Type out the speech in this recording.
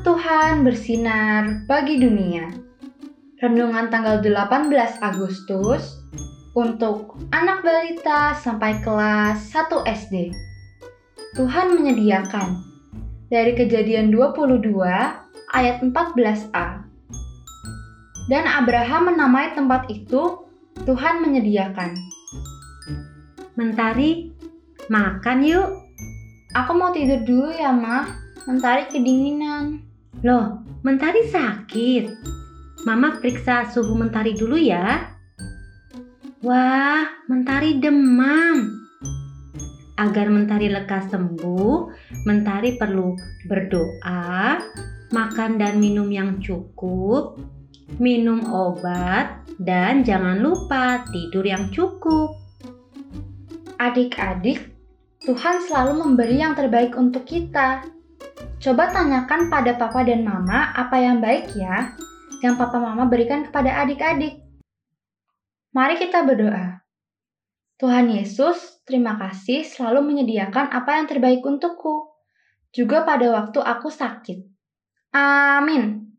Tuhan bersinar bagi dunia. Renungan tanggal 18 Agustus untuk anak balita sampai kelas 1 SD. Tuhan menyediakan dari kejadian 22 ayat 14a. Dan Abraham menamai tempat itu Tuhan menyediakan. Mentari, makan yuk. Aku mau tidur dulu ya, Mah. Mentari kedinginan. Loh, Mentari sakit. Mama periksa suhu Mentari dulu ya. Wah, Mentari demam. Agar Mentari lekas sembuh, Mentari perlu berdoa, makan dan minum yang cukup, minum obat, dan jangan lupa tidur yang cukup. Adik-adik, Tuhan selalu memberi yang terbaik untuk kita. Coba tanyakan pada papa dan mama apa yang baik ya, yang papa mama berikan kepada adik-adik. Mari kita berdoa. Tuhan Yesus, terima kasih selalu menyediakan apa yang terbaik untukku, juga pada waktu aku sakit. Amin.